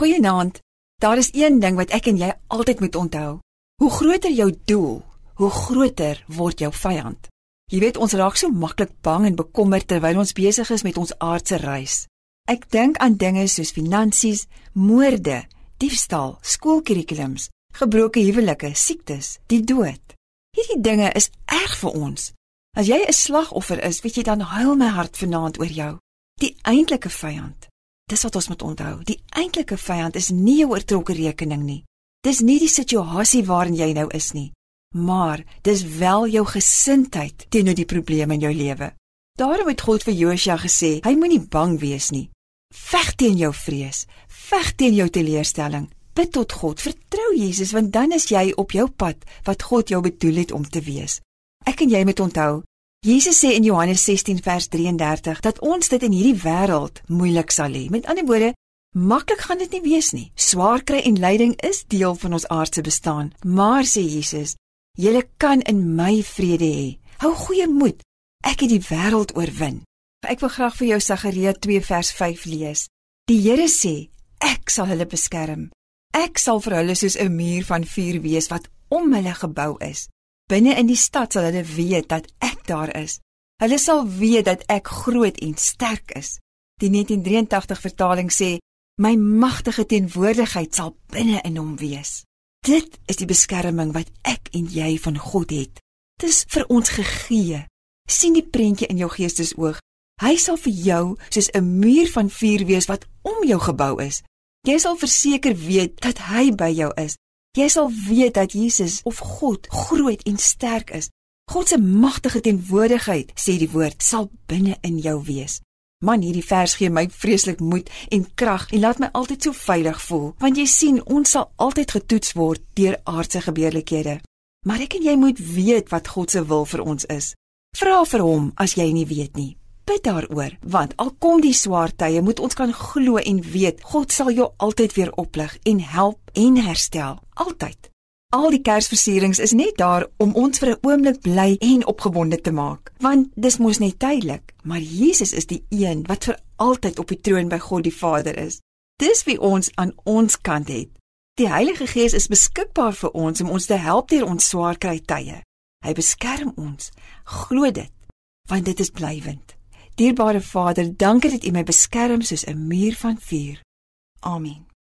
Goeienaand. Daar is een ding wat ek en jy altyd moet onthou. Hoe groter jou doel, hoe groter word jou vyand. Jy weet ons raak so maklik bang en bekommerd terwyl ons besig is met ons aardse reis. Ek dink aan dinge soos finansies, moorde, diefstal, skoolkurrikulums, gebroke huwelike, siektes, die dood. Hierdie dinge is erg vir ons. As jy 'n slagoffer is, weet jy dan huil my hart vanaand oor jou. Die eintlike vyand Dis wat ons moet onthou. Die eintlike vyand is nie jou oortrokke rekening nie. Dis nie die situasie waarin jy nou is nie, maar dis wel jou gesindheid teenoor die probleme in jou lewe. Daarom het God vir Josua gesê, hy moenie bang wees nie. Veg teen jou vrees, veg teen jou teleurstelling. Bid tot God, vertrou Jesus want dan is jy op jou pad wat God jou bedoel het om te wees. Ek en jy moet onthou, Jesus sê in Johannes 16 vers 33 dat ons dit in hierdie wêreld moeilik sal hê. Met ander woorde, maklik gaan dit nie wees nie. Swaar kry en lyding is deel van ons aardse bestaan. Maar sê Jesus, julle kan in my vrede hê. Hou goeie moed. Ek het die wêreld oorwin. Ek wil graag vir jou Sagaria 2 vers 5 lees. Die Here sê, ek sal hulle beskerm. Ek sal vir hulle soos 'n muur van vuur wees wat om hulle gebou is. Binne in die stad sal hulle weet dat ek daar is. Hulle sal weet dat ek groot en sterk is. Die 1983 vertaling sê: "My magtige teenwoordigheid sal binne in hom wees." Dit is die beskerming wat ek en jy van God het. Dit is vir ons gegee. sien die prentjie in jou geestesoog. Hy sal vir jou soos 'n muur van vuur wees wat om jou gebou is. Jy sal verseker weet dat hy by jou is Jy sal weet dat Jesus of God groot en sterk is. God se magtige teenwoordigheid, sê die woord, sal binne in jou wees. Man, hierdie vers gee my vreeslik moed en krag en laat my altyd so veilig voel, want jy sien, ons sal altyd getoets word deur aardse gebeurlikhede. Maar ek en jy moet weet wat God se wil vir ons is. Vra vir hom as jy nie weet nie bid daaroor, want al kom die swaar tye, moet ons kan glo en weet God sal jou altyd weer oplig en help en herstel, altyd. Al die Kersversierings is net daar om ons vir 'n oomblik bly en opgewonde te maak, want dis mos net tydelik, maar Jesus is die een wat vir altyd op die troon by God die Vader is. Dis wie ons aan ons kant het. Die Heilige Gees is beskikbaar vir ons om ons te help deur ons swaar kry tye. Hy beskerm ons. Glo dit, want dit is blywend. Dierbare Vader, dankie dat U my beskerm soos 'n muur van vuur. Amen.